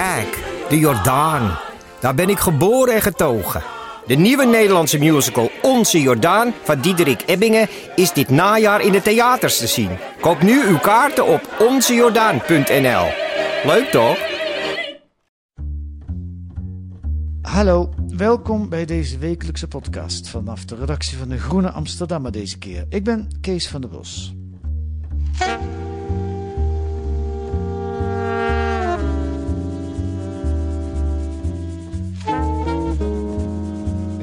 Kijk, de Jordaan. Daar ben ik geboren en getogen. De nieuwe Nederlandse musical Onze Jordaan van Diederik Ebbingen is dit najaar in de theaters te zien. Koop nu uw kaarten op onzejordaan.nl. Leuk toch? Hallo, welkom bij deze wekelijkse podcast vanaf de redactie van de Groene Amsterdammer deze keer. Ik ben Kees van der Bos.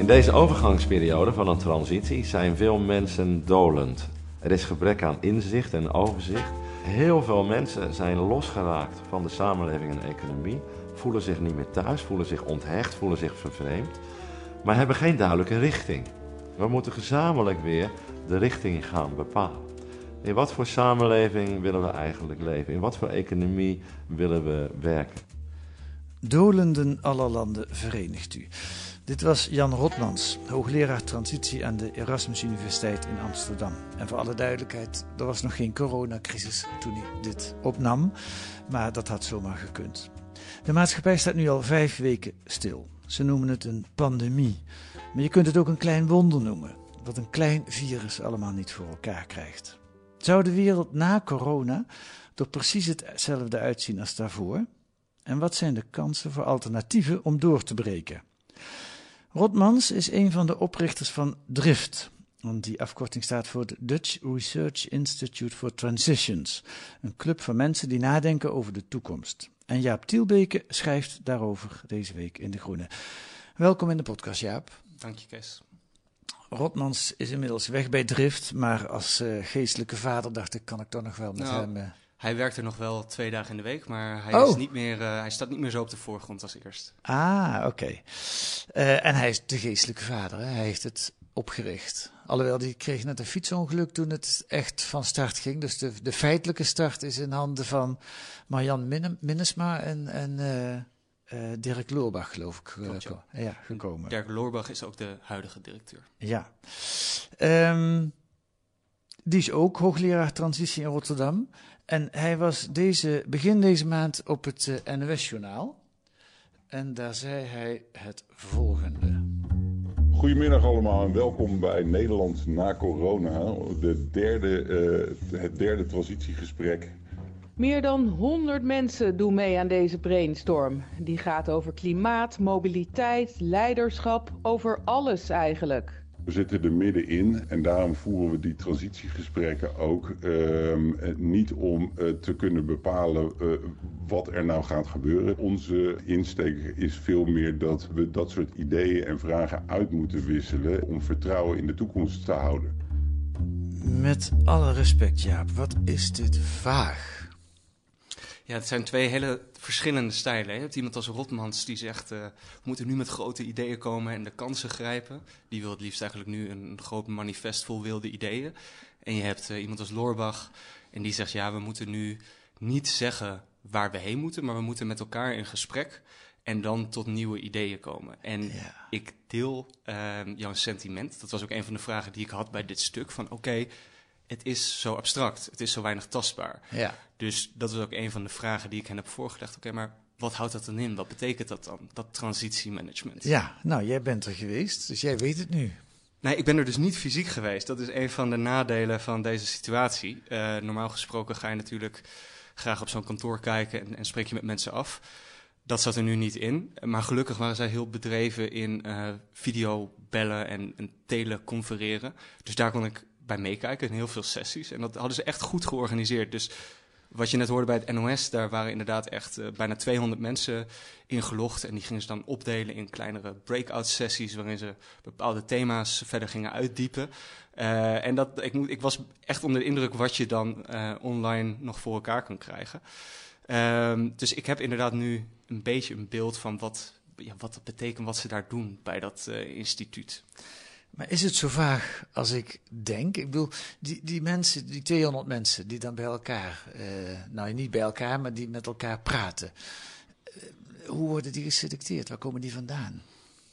Deze overgangsperiode van een transitie zijn veel mensen dolend. Er is gebrek aan inzicht en overzicht. Heel veel mensen zijn losgeraakt van de samenleving en economie, voelen zich niet meer thuis, voelen zich onthecht, voelen zich vervreemd, maar hebben geen duidelijke richting. We moeten gezamenlijk weer de richting gaan bepalen. In wat voor samenleving willen we eigenlijk leven? In wat voor economie willen we werken? Dolenden aller landen verenigt u. Dit was Jan Rotmans, hoogleraar transitie aan de Erasmus Universiteit in Amsterdam. En voor alle duidelijkheid, er was nog geen coronacrisis toen hij dit opnam, maar dat had zomaar gekund. De maatschappij staat nu al vijf weken stil. Ze noemen het een pandemie, maar je kunt het ook een klein wonder noemen, wat een klein virus allemaal niet voor elkaar krijgt. Zou de wereld na corona er precies hetzelfde uitzien als daarvoor? En wat zijn de kansen voor alternatieven om door te breken? Rotmans is een van de oprichters van DRIFT. Want die afkorting staat voor de Dutch Research Institute for Transitions. Een club van mensen die nadenken over de toekomst. En Jaap Tielbeke schrijft daarover deze week in De Groene. Welkom in de podcast, Jaap. Dank je, Kees. Rotmans is inmiddels weg bij Drift, maar als uh, geestelijke vader dacht ik, kan ik toch nog wel met Nou, hem... Uh... Hij werkt er nog wel twee dagen in de week, maar hij, Oh. is niet meer, uh, hij staat niet meer zo op de voorgrond als eerst. Ah, oké. Okay. Uh, en hij is de geestelijke vader, hè? hij heeft het opgericht. Alhoewel, die kreeg net een fietsongeluk toen het echt van start ging. Dus de, de feitelijke start is in handen van Marjan Min Minnesma en, en uh, Dirk Loorbach, geloof ik, Klopt, ja. ja, gekomen. Dirk Loorbach is ook de huidige directeur. Ja. Um, die is ook hoogleraar transitie in Rotterdam. En hij was deze, begin deze maand op het uh, NOS-journaal. En daar zei hij het volgende. Goedemiddag allemaal en welkom bij Nederland na corona. De derde, uh, het derde transitiegesprek. Meer dan 100 mensen doen mee aan deze brainstorm. Die gaat over klimaat, mobiliteit, leiderschap, over alles eigenlijk. We zitten er middenin en daarom voeren we die transitiegesprekken ook. Uh, niet om uh, te kunnen bepalen uh, wat er nou gaat gebeuren. Onze insteek is veel meer dat we dat soort ideeën en vragen uit moeten wisselen om vertrouwen in de toekomst te houden. Met alle respect, Jaap, wat is dit vaag? Ja, het zijn twee hele verschillende stijlen. Je hebt iemand als Rotmans die zegt, uh, we moeten nu met grote ideeën komen en de kansen grijpen. Die wil het liefst eigenlijk nu een groot manifest vol wilde ideeën. En je hebt uh, iemand als Loorbach en die zegt, ja, we moeten nu niet zeggen waar we heen moeten, maar we moeten met elkaar in gesprek en dan tot nieuwe ideeën komen. En ja. ik deel uh, jouw sentiment. Dat was ook een van de vragen die ik had bij dit stuk. Van oké, okay, het is zo abstract, het is zo weinig tastbaar. Ja. Dus dat is ook een van de vragen die ik hen heb voorgelegd. Oké, okay, maar wat houdt dat dan in? Wat betekent dat dan, dat transitiemanagement? Ja, nou, jij bent er geweest, dus jij weet het nu. Nee, ik ben er dus niet fysiek geweest. Dat is een van de nadelen van deze situatie. Uh, normaal gesproken ga je natuurlijk graag op zo'n kantoor kijken en, en, spreek je met mensen af. Dat zat er nu niet in. Maar gelukkig waren zij heel bedreven in uh, videobellen en, en teleconfereren. Dus daar kon ik bij meekijken in heel veel sessies. En dat hadden ze echt goed georganiseerd. Dus wat je net hoorde bij het NOS, daar waren inderdaad echt uh, bijna 200 mensen ingelogd. En die gingen ze dan opdelen in kleinere breakout sessies, waarin ze bepaalde thema's verder gingen uitdiepen. Uh, en dat, ik, moet, ik was echt onder de indruk wat je dan uh, online nog voor elkaar kan krijgen. Ehm, dus ik heb inderdaad nu een beetje een beeld van wat, ja, wat dat betekent, wat ze daar doen bij dat instituut. Maar is het zo vaag als ik denk? Ik bedoel, die, die mensen, die 200 mensen die dan bij elkaar, uh, nou niet bij elkaar, maar die met elkaar praten. Uh, hoe worden die geselecteerd? Waar komen die vandaan?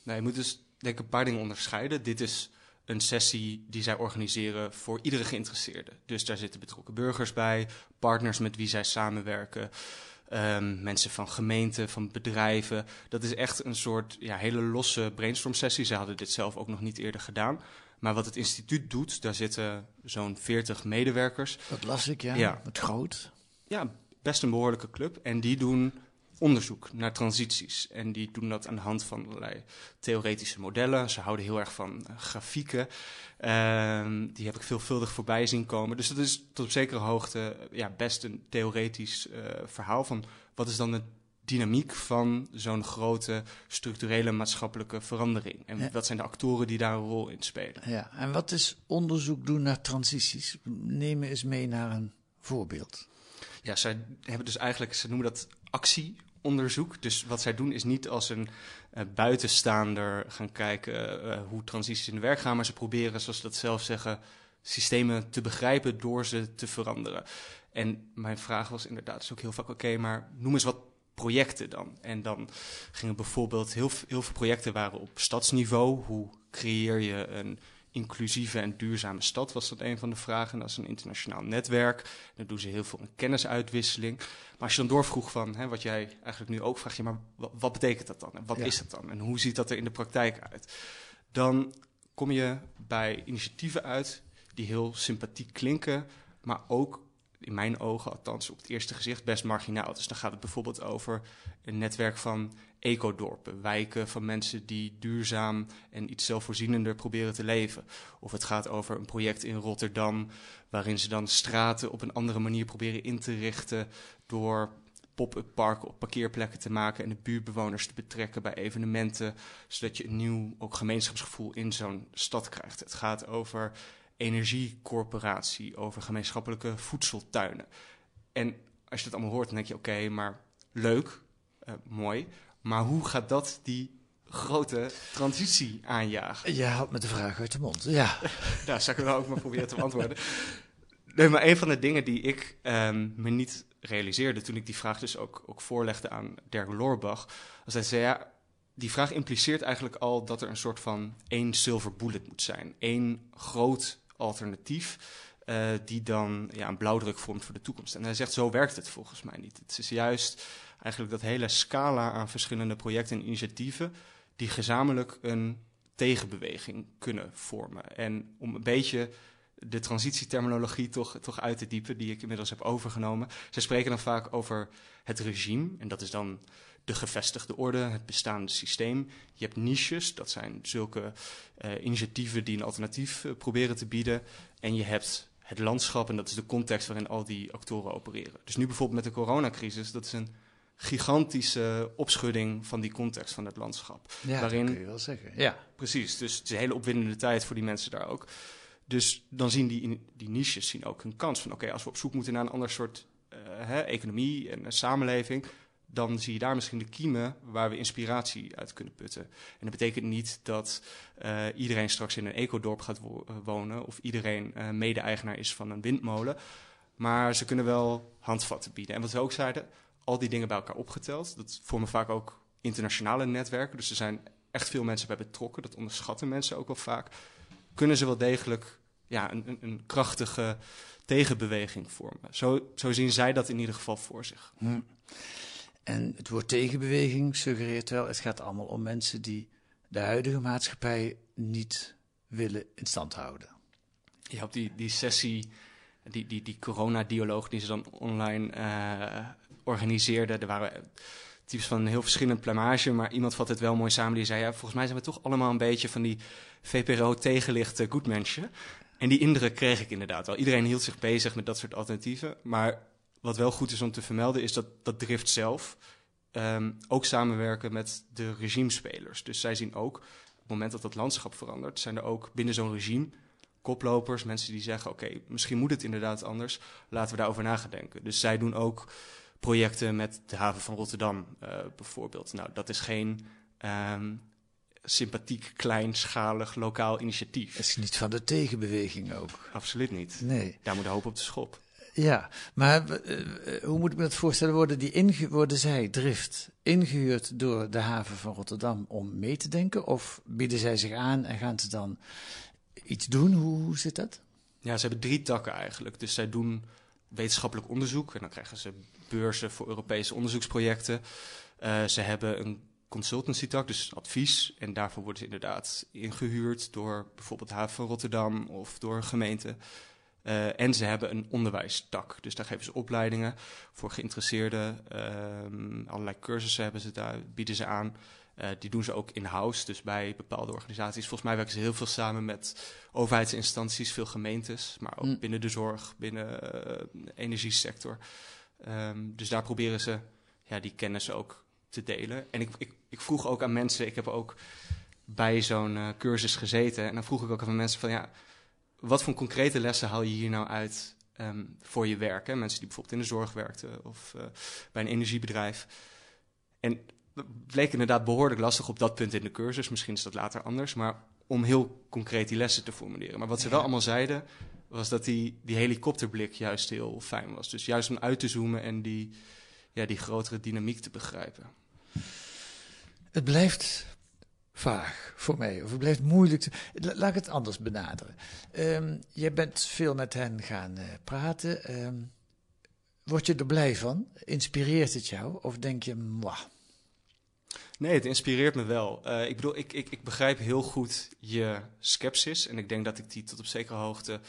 Nou, je moet dus denk ik een paar dingen onderscheiden. Dit is een sessie die zij organiseren voor iedere geïnteresseerde. Dus daar zitten betrokken burgers bij, partners met wie zij samenwerken, um, mensen van gemeenten, van bedrijven. Dat is echt een soort ja, hele losse brainstorm sessie. Ze hadden dit zelf ook nog niet eerder gedaan. Maar wat het instituut doet, daar zitten zo'n 40 medewerkers. Dat las ik, ja. ja. Wat groot. Ja, best een behoorlijke club. En die doen onderzoek naar transities. En die doen dat aan de hand van allerlei theoretische modellen. Ze houden heel erg van uh, grafieken. Uh, die heb ik veelvuldig voorbij zien komen. Dus dat is tot op zekere hoogte uh, ja, best een theoretisch uh, verhaal van wat is dan de dynamiek van zo'n grote structurele maatschappelijke verandering. En ja. wat zijn de actoren die daar een rol in spelen. Ja, en wat is onderzoek doen naar transities? Neem eens mee naar een voorbeeld. Ja, zij hebben dus eigenlijk, ze noemen dat actieonderzoek. Dus wat zij doen is niet als een uh, buitenstaander gaan kijken uh, hoe transities in de werk gaan, maar ze proberen, zoals ze dat zelf zeggen, systemen te begrijpen door ze te veranderen. En mijn vraag was inderdaad dus ook heel vaak, oké, maar noem eens wat projecten dan. En dan gingen bijvoorbeeld heel, heel veel projecten waren op stadsniveau. Hoe creëer je een inclusieve en duurzame stad was dat een van de vragen. Dat is een internationaal netwerk. Dan doen ze heel veel een kennisuitwisseling. Maar als je dan doorvroeg van, hè, wat jij eigenlijk nu ook vraagt, je, maar wat, wat, betekent dat dan? En wat ja. is dat dan? En hoe ziet dat er in de praktijk uit? Dan kom je bij initiatieven uit die heel sympathiek klinken, maar ook in mijn ogen, althans op het eerste gezicht, best marginaal. Dus dan gaat het bijvoorbeeld over een netwerk van ecodorpen, wijken van mensen die duurzaam en iets zelfvoorzienender proberen te leven. Of het gaat over een project in Rotterdam, waarin ze dan straten op een andere manier proberen in te richten door pop-up parken op parkeerplekken te maken en de buurtbewoners te betrekken bij evenementen, zodat je een nieuw ook gemeenschapsgevoel in zo'n stad krijgt. Het gaat over energiecorporatie, over gemeenschappelijke voedseltuinen. En als je dat allemaal hoort, dan denk je: oké, maar leuk, uh, mooi. Maar hoe gaat dat die grote transitie aanjagen? Je haalt me de vraag uit de mond. Ja. Daar zou ik wel ook maar proberen te beantwoorden. Nee, maar een van de dingen die ik um, me niet realiseerde toen ik die vraag dus ook, ook voorlegde aan Dirk Loorbach, was hij zei: ja, die vraag impliceert eigenlijk al dat er een soort van één silver bullet moet zijn. Eén groot alternatief. Uh, die dan ja, een blauwdruk vormt voor de toekomst. En hij zegt, zo werkt het volgens mij niet. Het is juist eigenlijk dat hele scala aan verschillende projecten en initiatieven... die gezamenlijk een tegenbeweging kunnen vormen. En om een beetje de transitieterminologie toch, toch uit te diepen... die ik inmiddels heb overgenomen. Ze spreken dan vaak over het regime. En dat is dan de gevestigde orde, het bestaande systeem. Je hebt niches, dat zijn zulke uh, initiatieven die een alternatief uh, proberen te bieden. En je hebt het landschap, en dat is de context waarin al die actoren opereren. Dus nu bijvoorbeeld met de coronacrisis, dat is een gigantische opschudding van die context van het landschap. Ja, waarin, dat kun je wel zeggen. Ja, precies. Dus het is een hele opwindende tijd voor die mensen daar ook. Dus dan zien die, die niches zien ook een kans van... oké, okay, als we op zoek moeten naar een ander soort uh, hè, economie en samenleving dan zie je daar misschien de kiemen waar we inspiratie uit kunnen putten. En dat betekent niet dat uh, iedereen straks in een ecodorp gaat eh, wonen of iedereen uh, mede-eigenaar is van een windmolen. Maar ze kunnen wel handvatten bieden. En wat we ook zeiden, al die dingen bij elkaar opgeteld, dat vormen vaak ook internationale netwerken. Dus er zijn echt veel mensen bij betrokken, dat onderschatten mensen ook wel vaak. Kunnen ze wel degelijk ja, een, een, een krachtige tegenbeweging vormen. Zo, zo zien zij dat in ieder geval voor zich. Hm. En het woord tegenbeweging suggereert wel, het gaat allemaal om mensen die de huidige maatschappij niet willen in stand houden. Ja, op die, die sessie, die, die, die corona-dialoog die ze dan online uh, organiseerden, er waren types van heel verschillend plamage, maar iemand vat het wel mooi samen. Die zei, ja, volgens mij zijn we toch allemaal een beetje van die VPRO-tegenlichte goedmensje. En die indruk kreeg ik inderdaad wel. Iedereen hield zich bezig met dat soort alternatieven, maar wat wel goed is om te vermelden, is dat, dat Drift zelf um, ook samenwerken met de regimespelers. Dus zij zien ook, op het moment dat dat landschap verandert, zijn er ook binnen zo'n regime koplopers, mensen die zeggen: Oké, okay, misschien moet het inderdaad anders, laten we daarover nagedenken. Dus zij doen ook projecten met de haven van Rotterdam bijvoorbeeld. Nou, dat is geen ehm, sympathiek, kleinschalig, lokaal initiatief. Het is niet van de tegenbeweging ook. Absoluut niet. Nee. Daar moet de hoop op de schop. Ja, maar uh, hoe moet ik me dat voorstellen? Worden, die worden zij, Drift, ingehuurd door de haven van Rotterdam om mee te denken? Of bieden zij zich aan en gaan ze dan iets doen? Hoe, zit dat? Ja, ze hebben drie takken eigenlijk. Dus zij doen wetenschappelijk onderzoek en dan krijgen ze beurzen voor Europese onderzoeksprojecten. Uh, ze hebben een consultancy tak, dus advies. En daarvoor worden ze inderdaad ingehuurd door bijvoorbeeld de haven van Rotterdam of door een gemeente. Uh, en ze hebben een onderwijstak. Dus daar geven ze opleidingen voor geïnteresseerden. Uh, allerlei cursussen hebben ze daar, bieden ze aan. Uh, die doen ze ook in-house, dus bij bepaalde organisaties. Volgens mij werken ze heel veel samen met overheidsinstanties, veel gemeentes, maar ook mm. binnen de zorg, binnen de energiesector. Um, dus daar proberen ze ja, die kennis ook te delen. En ik, ik, ik vroeg ook aan mensen, ik heb ook bij zo'n uh, cursus gezeten. En dan vroeg ik ook aan mensen van ja, wat voor concrete lessen haal je hier nou uit um, voor je werk? Hè? Mensen die bijvoorbeeld in de zorg werkten of uh, bij een energiebedrijf. En het bleek inderdaad behoorlijk lastig op dat punt in de cursus. Misschien is dat later anders, maar om heel concreet die lessen te formuleren. Maar wat ze wel allemaal zeiden, was dat die, die helikopterblik juist heel fijn was. Dus juist om uit te zoomen en die, ja, die grotere dynamiek te begrijpen. Het blijft vaag voor mij, of het blijft moeilijk. Te, laat ik het anders benaderen. Um, je bent veel met hen gaan uh, praten. Um, word je er blij van? Inspireert het jou? Of denk je, mwah? Nee, het inspireert me wel. Uh, ik bedoel, ik, ik, ik begrijp heel goed je sceptisch. En ik denk dat ik die tot op zekere hoogte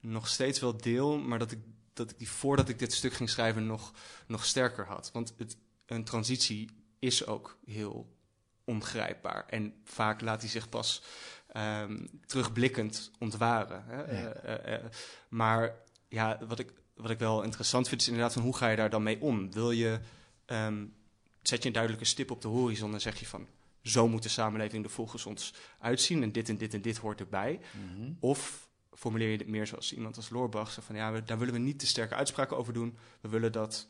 nog steeds wel deel. Maar dat ik, dat ik die voordat ik dit stuk ging schrijven nog, nog sterker had. Want het, een transitie is ook heel ongrijpbaar. En vaak laat hij zich pas um, terugblikkend ontwaren. Hè? Ja. Uh, uh, maar ja, wat ik, wat ik wel interessant vind is inderdaad van hoe ga je daar dan mee om? Wil je, um, zet je een duidelijke stip op de horizon en zeg je van zo moet de samenleving er volgens ons uitzien en dit en dit en dit hoort erbij. Mm -hmm. Of formuleer je het meer zoals iemand als Loorbach, van ja, we, daar willen we niet te sterke uitspraken over doen. We willen dat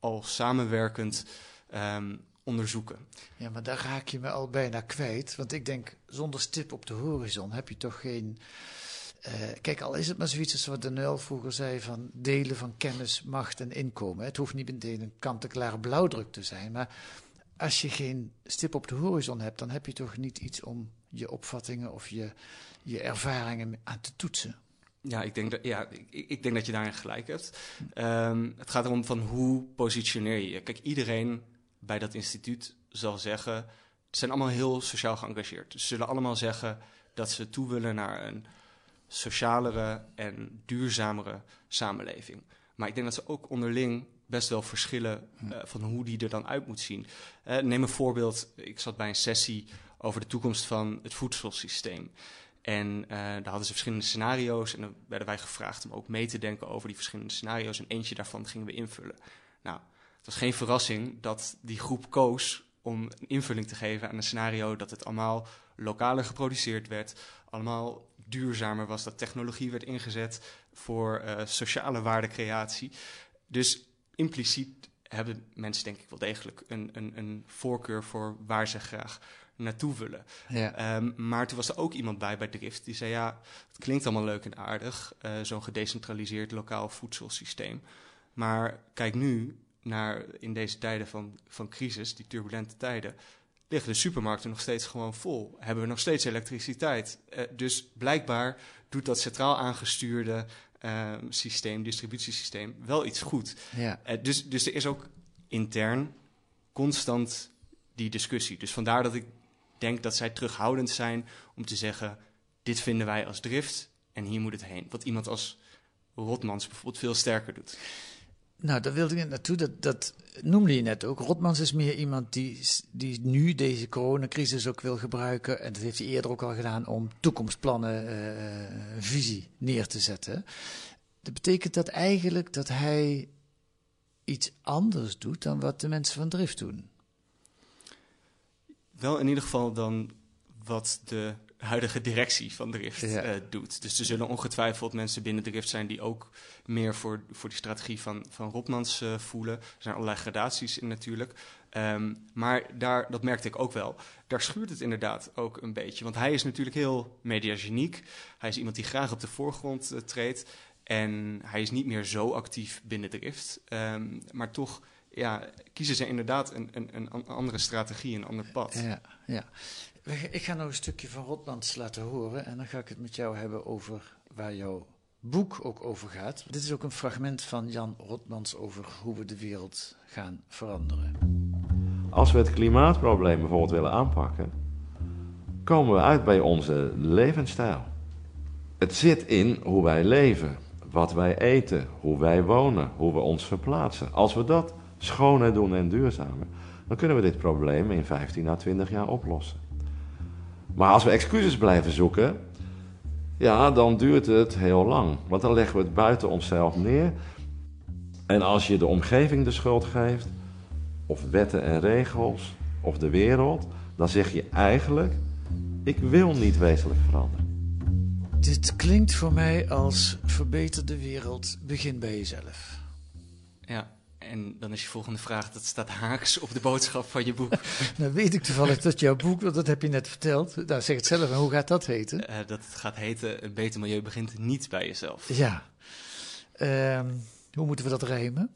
al samenwerkend um, onderzoeken. Ja, maar daar raak je me al bijna kwijt. Want ik denk, zonder stip op de horizon heb je toch geen. Uh, kijk, al is het maar zoiets als wat de Nuil vroeger zei: van delen van kennis, macht en inkomen. Het hoeft niet meteen een kant-en-klare blauwdruk te zijn. Maar als je geen stip op de horizon hebt, dan heb je toch niet iets om je opvattingen of je, je ervaringen aan te toetsen. Ja, ik denk dat, ja, ik, ik denk dat je daarin gelijk hebt. Um, het gaat erom van hoe positioneer je je. Kijk, iedereen bij dat instituut zal zeggen. Ze zijn allemaal heel sociaal geëngageerd. Dus ze zullen allemaal zeggen dat ze toe willen naar een socialere en duurzamere samenleving. Maar ik denk dat ze ook onderling best wel verschillen uh, van hoe die er dan uit moet zien. Uh, neem een voorbeeld. Ik zat bij een sessie over de toekomst van het voedselsysteem. En uh, daar hadden ze verschillende scenario's. En dan werden wij gevraagd om ook mee te denken over die verschillende scenario's. En eentje daarvan gingen we invullen. Nou, het was geen verrassing dat die groep koos om een invulling te geven aan een scenario dat het allemaal lokaler geproduceerd werd, allemaal duurzamer was, dat technologie werd ingezet voor uh, sociale waardecreatie. Dus impliciet hebben mensen denk ik wel degelijk een, een, een voorkeur voor waar ze graag naartoe willen. Ja. Um, maar toen was er ook iemand bij bij Drift die zei: Ja, het klinkt allemaal leuk en aardig, uh, zo'n gedecentraliseerd lokaal voedselsysteem. Maar kijk nu, naar in deze tijden van, van crisis, die turbulente tijden, liggen de supermarkten nog steeds gewoon vol. Hebben we nog steeds elektriciteit. Uh, dus blijkbaar doet dat centraal aangestuurde uh, systeem, distributiesysteem, wel iets goed. Ja. Uh, dus, dus er is ook intern constant die discussie. Dus vandaar dat ik denk dat zij terughoudend zijn om te zeggen: dit vinden wij als drift en hier moet het heen. Wat iemand als Rotmans bijvoorbeeld veel sterker doet. Nou, daar wilde ik naartoe. Dat, dat noemde je net ook. Rotmans is meer iemand die, die nu deze coronacrisis ook wil gebruiken. En dat heeft hij eerder ook al gedaan om toekomstplannen, uh, visie neer te zetten. Dat betekent dat eigenlijk dat hij iets anders doet dan wat de mensen van Drift doen. Wel in ieder geval dan wat de huidige directie van Drift Ja. eh, doet. Dus er zullen ongetwijfeld mensen binnen Drift zijn die ook meer voor, voor die strategie van, van Rotmans eh, voelen. Er zijn allerlei gradaties in natuurlijk. Ehm, maar daar, dat merkte ik ook wel, daar schuurt het inderdaad ook een beetje. Want hij is natuurlijk heel mediageniek. Hij is iemand die graag op de voorgrond eh, treedt. En hij is niet meer zo actief binnen Drift. Ehm, maar toch ja, kiezen ze inderdaad een, een, een an- andere strategie, een ander pad. Ja, ja. Ik ga nog een stukje van Rotmans laten horen en dan ga ik het met jou hebben over waar jouw boek ook over gaat. Dit is ook een fragment van Jan Rotmans over hoe we de wereld gaan veranderen. Als we het klimaatprobleem bijvoorbeeld willen aanpakken, komen we uit bij onze levensstijl. Het zit in hoe wij leven, wat wij eten, hoe wij wonen, hoe we ons verplaatsen. Als we dat schoner doen en duurzamer, dan kunnen we dit probleem in 15 à 20 jaar oplossen. Maar als we excuses blijven zoeken, ja, dan duurt het heel lang. Want dan leggen we het buiten onszelf neer. En als je de omgeving de schuld geeft, of wetten en regels, of de wereld, dan zeg je eigenlijk: ik wil niet wezenlijk veranderen. Dit klinkt voor mij als verbeter de wereld, begin bij jezelf. Ja, en dan is je volgende vraag, dat staat haaks op de boodschap van je boek. Nou weet ik toevallig dat jouw boek, want dat heb je net verteld, nou zeg het zelf, en hoe gaat dat heten? Eh, dat het gaat heten, een beter milieu begint niet bij jezelf. Ja. Ehm, hoe moeten we dat rijmen?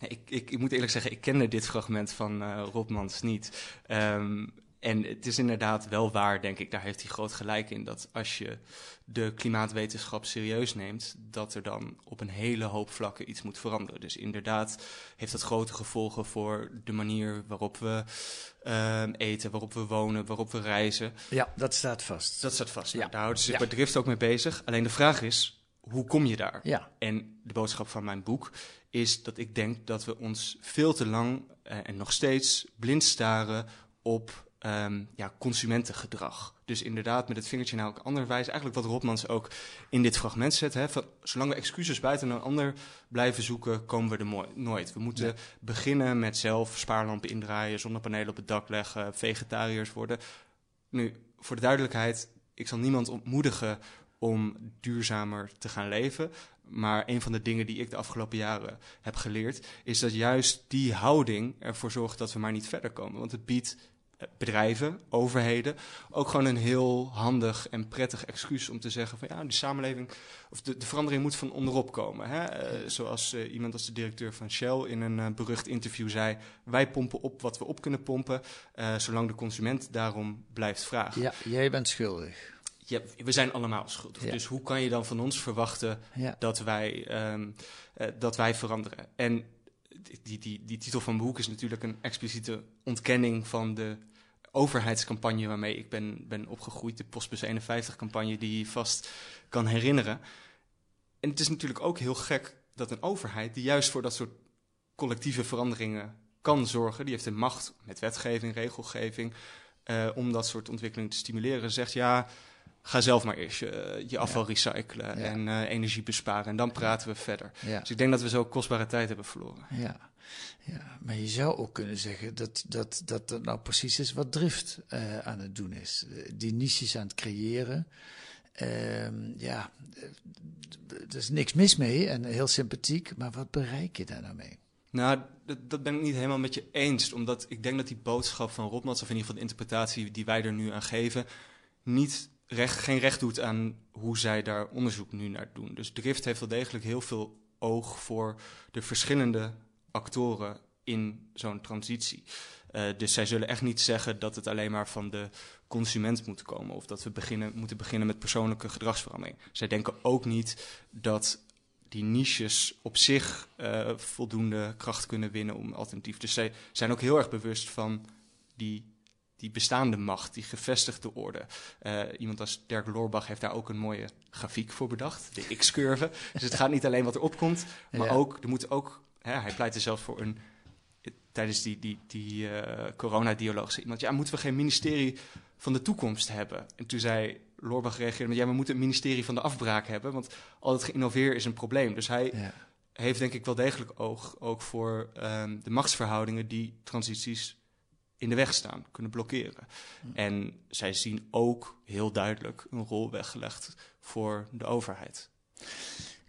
Nee, ik, ik, ik moet eerlijk zeggen, ik kende dit fragment van eh Rotmans niet. Ehm, en het is inderdaad wel waar, denk ik, daar heeft hij groot gelijk in, dat als je de klimaatwetenschap serieus neemt, dat er dan op een hele hoop vlakken iets moet veranderen. Dus inderdaad heeft dat grote gevolgen voor de manier waarop we ehm, eten, waarop we wonen, waarop we reizen. Ja, dat staat vast. Dat staat vast. Ja. Nou, daar houden ze zich Ja. bij Drift ook mee bezig. Alleen de vraag is, hoe kom je daar? Ja. En de boodschap van mijn boek is dat ik denk dat we ons veel te lang eh, en nog steeds blind staren op ehm, ja, consumentengedrag. Dus inderdaad met het vingertje naar elk ander wijzen. Eigenlijk wat Rotmans ook in dit fragment zet. Hè, van, zolang we excuses buiten een ander blijven zoeken, komen we er nooit. We moeten Ja. beginnen met zelf spaarlampen indraaien, zonnepanelen op het dak leggen, vegetariërs worden. Nu, voor de duidelijkheid, ik zal niemand ontmoedigen om duurzamer te gaan leven. Maar een van de dingen die ik de afgelopen jaren heb geleerd, is dat juist die houding ervoor zorgt dat we maar niet verder komen. Want het biedt bedrijven, overheden, ook gewoon een heel handig en prettig excuus om te zeggen van ja, die samenleving, of de, de verandering moet van onderop komen. Hè? Eh, zoals eh, iemand als de directeur van Shell in een eh, berucht interview zei, wij pompen op wat we op kunnen pompen, zolang de consument daarom blijft vragen. Ja, jij bent schuldig. Ja, we zijn allemaal schuldig. Ja. Dus hoe kan je dan van ons verwachten Ja. dat, wij, ehm, eh, dat wij veranderen? En die, die, die, titel van mijn boek is natuurlijk een expliciete ontkenning van de overheidscampagne waarmee ik ben, ben opgegroeid. De Postbus 51-campagne die je vast kan herinneren. En het is natuurlijk ook heel gek dat een overheid die juist voor dat soort collectieve veranderingen kan zorgen, die heeft de macht met wetgeving, regelgeving, eh, om dat soort ontwikkelingen te stimuleren, zegt ja, ga zelf maar eerst je, je afval recyclen Ja. en eh, energie besparen en dan praten we verder. Ja. Dus ik denk dat we zo kostbare tijd hebben verloren. Ja. ja, maar je zou ook kunnen zeggen dat dat, dat, dat nou precies is wat Drift eh, aan het doen is. Eh, Die niches aan het creëren. Ehm, ja, eh, er is niks mis mee en heel sympathiek, maar wat bereik je daar nou mee? Nou, dat, dat ben ik niet helemaal met je eens. Omdat ik denk dat die boodschap van Rotmans, of in ieder geval de interpretatie die wij er nu aan geven, niet recht, geen recht doet aan hoe zij daar onderzoek nu naar doen. Dus Drift heeft wel degelijk heel veel oog voor de verschillende actoren in zo'n transitie. Eh, dus zij zullen echt niet zeggen dat het alleen maar van de consument moet komen. Of dat we beginnen, moeten beginnen met persoonlijke gedragsverandering. Zij denken ook niet dat die niches op zich eh, voldoende kracht kunnen winnen om alternatief. Dus zij zijn ook heel erg bewust van die, die bestaande macht, die gevestigde orde. Eh, iemand als Dirk Loorbach heeft daar ook een mooie grafiek voor bedacht, de X-curve. dus het gaat niet alleen wat erop komt, maar Ja. ook, er moet ook, hè, hij pleit er zelfs voor een, tijdens die, die, die eh coronadialoog, zei iemand, ja, moeten we geen ministerie van de toekomst hebben? En toen zei Loorbach reageerde met, ja, we moeten een ministerie van de afbraak hebben, want al het geïnnoveer is een probleem. Dus hij Ja. heeft denk ik wel degelijk oog ook voor ehm, de machtsverhoudingen die transities in de weg staan, kunnen blokkeren. En zij zien ook heel duidelijk een rol weggelegd voor de overheid.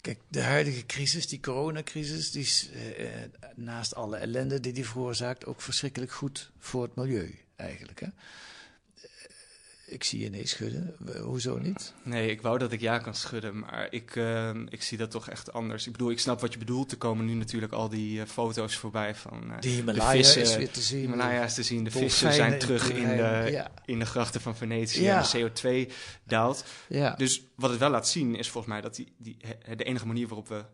Kijk, de huidige crisis, die coronacrisis, die is eh, eh, naast alle ellende die die veroorzaakt ook verschrikkelijk goed voor het milieu eigenlijk. Hè? Ik zie je nee schudden. Hoezo niet? Nee, ik wou dat ik ja kan schudden, maar ik, uh, ik zie dat toch echt anders. Ik bedoel, ik snap wat je bedoelt. Er komen nu natuurlijk al die uh, foto's voorbij van uh, de Himalaya de vissen. is weer te zien. Himalaya is te zien. De vissen zijn terug in de, ja. in de grachten van Venetië. Ja. En de CO2 daalt. Ja. Dus wat het wel laat zien is volgens mij dat die, die, de enige manier waarop we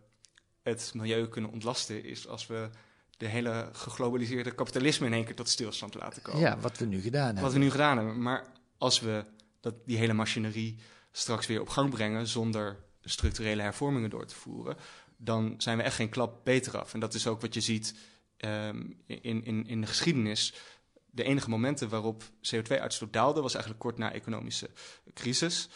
het milieu kunnen ontlasten is als we de hele geglobaliseerde kapitalisme in één keer tot stilstand laten komen. Ja, wat we nu gedaan hebben. Wat we nu gedaan hebben. Maar als we dat, die hele machinerie straks weer op gang brengen zonder structurele hervormingen door te voeren, dan zijn we echt geen klap beter af. En dat is ook wat je ziet um, in, in, in de geschiedenis. De enige momenten waarop CO2-uitstoot daalde was eigenlijk kort na economische crisis.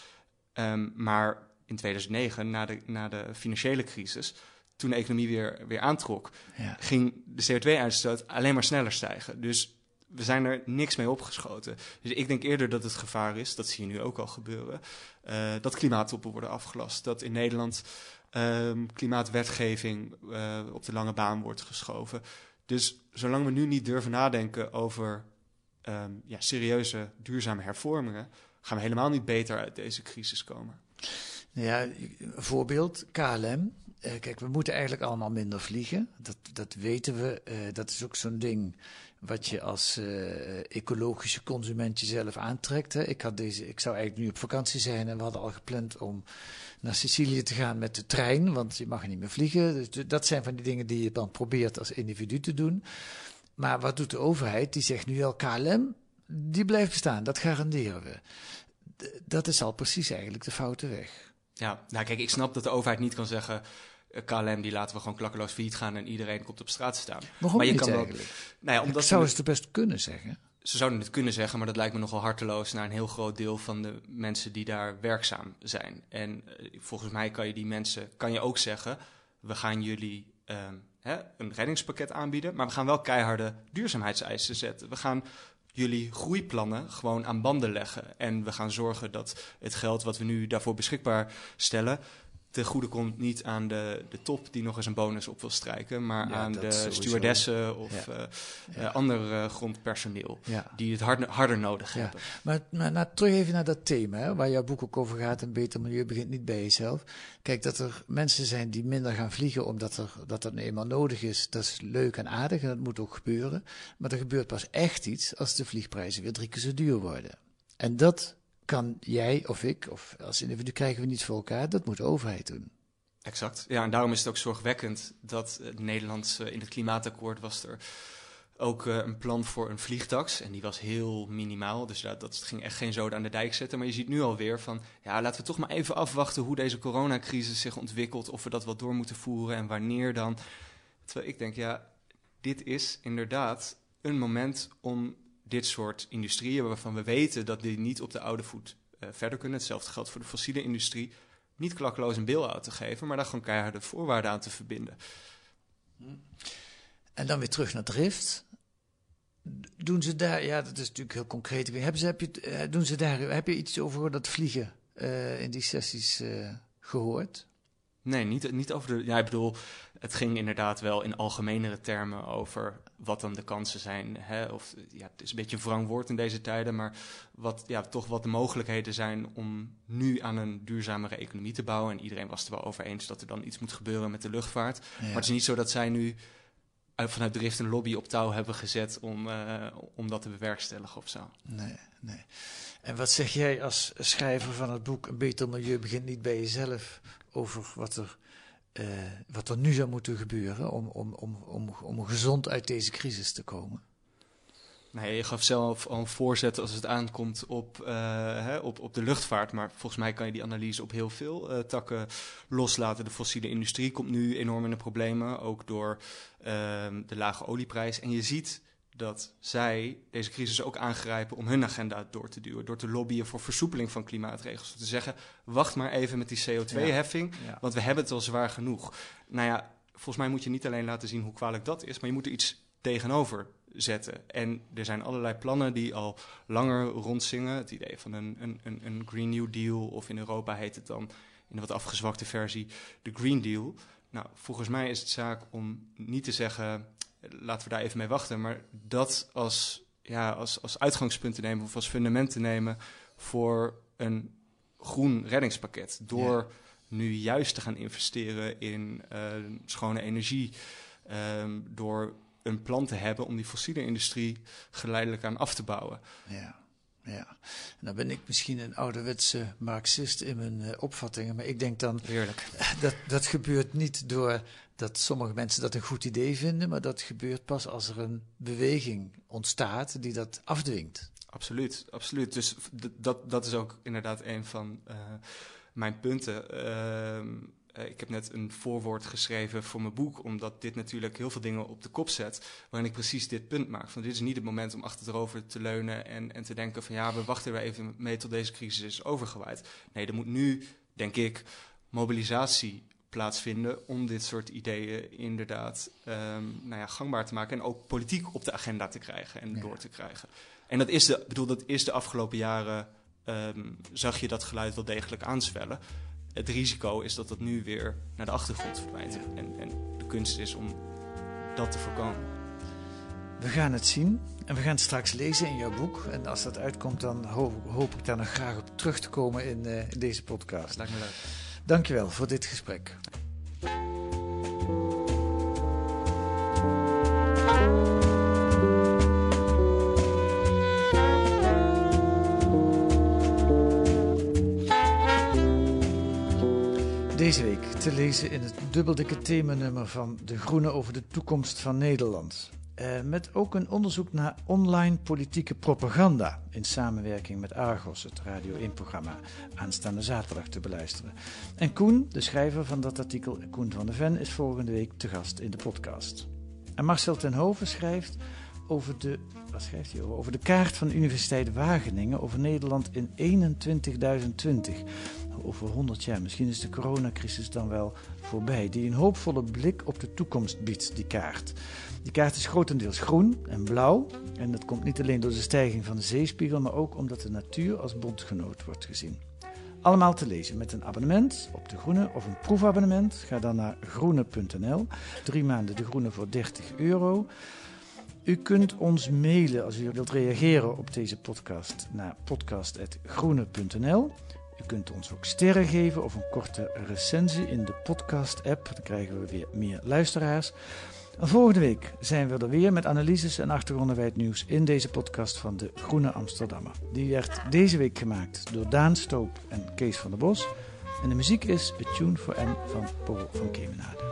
Um, maar in 2009, na de, na de financiële crisis, toen de economie weer, weer aantrok, ja. ging de CO2-uitstoot alleen maar sneller stijgen. Dus we zijn er niks mee opgeschoten. Dus ik denk eerder dat het gevaar is, dat zie je nu ook al gebeuren, uh, dat klimaattoppen worden afgelast. Dat in Nederland um, klimaatwetgeving uh, op de lange baan wordt geschoven. Dus zolang we nu niet durven nadenken over um, ja, serieuze duurzame hervormingen, gaan we helemaal niet beter uit deze crisis komen. Ja, een voorbeeld, KLM. Uh, kijk, we moeten eigenlijk allemaal minder vliegen. Dat, dat weten we. Dat is ook zo'n ding wat je als uh, ecologische consument jezelf aantrekt. Hè. Ik, had deze, ik zou eigenlijk nu op vakantie zijn en we hadden al gepland om naar Sicilië te gaan met de trein, want je mag niet meer vliegen. Dus dat zijn van die dingen die je dan probeert als individu te doen. Maar wat doet de overheid? Die zegt nu al KLM, die blijft bestaan, dat garanderen we. dat is al precies eigenlijk de foute weg. Ja, nou kijk, ik snap dat de overheid niet kan zeggen eh, KLM die laten we gewoon klakkeloos failliet gaan en iedereen komt op straat staan. Waarom maar je kan eigenlijk? Ook, nou ja, omdat zou ze het best kunnen zeggen. Ze zouden het kunnen zeggen, maar dat lijkt me nogal harteloos naar een heel groot deel van de mensen die daar werkzaam zijn. En uh, volgens mij kan je die mensen, kan je ook zeggen, we gaan jullie uh, hè, een reddingspakket aanbieden, maar we gaan wel keiharde duurzaamheidseisen zetten. We gaan jullie groeiplannen gewoon aan banden leggen. En we gaan zorgen dat het geld wat we nu daarvoor beschikbaar stellen, ten goede komt niet aan de, de top die nog eens een bonus op wil strijken, maar aan de stewardessen of ja. Uh, ander uh, grondpersoneel die het harder, harder nodig hebben. Maar, maar nou, terug even naar dat thema, hè, waar jouw boek ook over gaat, een beter milieu begint niet bij jezelf. Kijk, dat er mensen zijn die minder gaan vliegen omdat er, dat er eenmaal nodig is, dat is leuk en aardig en dat moet ook gebeuren. Maar er gebeurt pas echt iets als de vliegprijzen weer drie keer zo duur worden. En dat kan jij of ik, of als individu krijgen we niet voor elkaar. Dat moet de overheid doen. Exact. Ja, en daarom is het ook zorgwekkend dat Nederland in het klimaatakkoord was er ook uh, een plan voor een vliegtax. En die was heel minimaal. Dus dat, dat ging echt geen zoden aan de dijk zetten. Maar je ziet nu alweer van, ja, laten we toch maar even afwachten hoe deze coronacrisis zich ontwikkelt. Of we dat wat door moeten voeren en wanneer dan. Terwijl ik denk, ja, dit is inderdaad een moment om dit soort industrieën waarvan we weten dat die niet op de oude voet uh, verder kunnen. Hetzelfde geldt voor de fossiele industrie. Niet klakkeloos een bail-out te geven, maar daar gewoon keiharde voorwaarden aan te verbinden. En dan weer terug naar drift. Doen ze daar, ja, dat is natuurlijk heel concreet. Hebben ze, heb je, eh, doen ze daar, heb je iets over dat vliegen uh, in die sessies uh, gehoord? Nee, niet, niet over de. Ja, ik bedoel, het ging inderdaad wel in algemenere termen over wat dan de kansen zijn. Hè? Of ja, het is een beetje een wrang woord in deze tijden, maar wat, ja, toch wat de mogelijkheden zijn om nu aan een duurzamere economie te bouwen. En iedereen was er wel over eens dat er dan iets moet gebeuren met de luchtvaart. Maar het is niet zo dat zij nu vanuit Drift een lobby op touw hebben gezet om, uh, om dat te bewerkstelligen of zo. Nee, nee. En wat zeg jij als schrijver van het boek Een Beter Milieu begint niet bij jezelf over wat er, uh, wat er nu zou moeten gebeuren om, om, om, om, om gezond uit deze crisis te komen? Nee, je gaf zelf al een voorzet als het aankomt op, uh, hè, op, op de luchtvaart. Maar volgens mij kan je die analyse op heel veel uh, takken loslaten. De fossiele industrie komt nu enorm in de problemen, ook door uh, de lage olieprijs. En je ziet dat zij deze crisis ook aangrijpen om hun agenda door te duwen. Door te lobbyen voor versoepeling van klimaatregels. Te zeggen, wacht maar even met die CO2-heffing, want we hebben het al zwaar genoeg. Nou ja, volgens mij moet je niet alleen laten zien hoe kwalijk dat is, maar je moet er iets tegenover zetten. En er zijn allerlei plannen die al langer rondzingen. Het idee van een, een, een, een Green New Deal, of in Europa heet het dan in een wat afgezwakte versie de Green Deal. Nou, volgens mij is het zaak om niet te zeggen, laten we daar even mee wachten, maar dat als, ja, als, als uitgangspunt te nemen of als fundament te nemen voor een groen reddingspakket. Door nu juist te gaan investeren in uh, schone energie. Um, door een plan te hebben om die fossiele industrie geleidelijk aan af te bouwen. Ja. Ja, en dan ben ik misschien een ouderwetse marxist in mijn uh, opvattingen, maar ik denk dan Heerlijk. dat dat gebeurt niet door dat sommige mensen dat een goed idee vinden, maar dat gebeurt pas als er een beweging ontstaat die dat afdwingt. Absoluut, absoluut. Dus dat, dat is ook inderdaad een van uh, mijn punten. Uh, ik heb net een voorwoord geschreven voor mijn boek, omdat dit natuurlijk heel veel dingen op de kop zet, waarin ik precies dit punt maak. Van dit is niet het moment om achterover te leunen en, en te denken van ja, we wachten er even mee tot deze crisis is overgewaaid. Nee, er moet nu, denk ik, mobilisatie plaatsvinden om dit soort ideeën inderdaad um, nou ja, gangbaar te maken en ook politiek op de agenda te krijgen en ja. door te krijgen. En dat is de, bedoel, dat is de afgelopen jaren, um, zag je dat geluid wel degelijk aanzwellen. Het risico is dat dat nu weer naar de achtergrond verdwijnt. Ja. En, en de kunst is om dat te voorkomen. We gaan het zien en we gaan het straks lezen in jouw boek. En als dat uitkomt, dan hoop, hoop ik daar nog graag op terug te komen in, uh, in deze podcast. Dat lijkt me leuk. Dankjewel voor dit gesprek. Deze week te lezen in het dubbeldikke themanummer van De Groene over de toekomst van Nederland. Uh, met ook een onderzoek naar online politieke propaganda in samenwerking met Argos, het Radio 1-programma, aanstaande zaterdag te beluisteren. En Koen, de schrijver van dat artikel, Koen van der Ven, is volgende week te gast in de podcast. En Marcel ten Hoven schrijft over de, wat schrijft hij over? Over de kaart van de Universiteit Wageningen over Nederland in 21.020 over 100 jaar. Misschien is de coronacrisis dan wel voorbij. Die een hoopvolle blik op de toekomst biedt, die kaart. Die kaart is grotendeels groen en blauw. En dat komt niet alleen door de stijging van de zeespiegel, maar ook omdat de natuur als bondgenoot wordt gezien. Allemaal te lezen met een abonnement op De Groene of een proefabonnement. Ga dan naar groene.nl. Drie maanden De Groene voor 30 euro. U kunt ons mailen als u wilt reageren op deze podcast naar podcast.groene.nl. U kunt ons ook sterren geven of een korte recensie in de podcast-app. Dan krijgen we weer meer luisteraars. En volgende week zijn we er weer met analyses en achtergronden bij het nieuws in deze podcast van de Groene Amsterdammer. Die werd deze week gemaakt door Daan Stoop en Kees van der Bos. En de muziek is A Tune for N van Paul van Kemenade.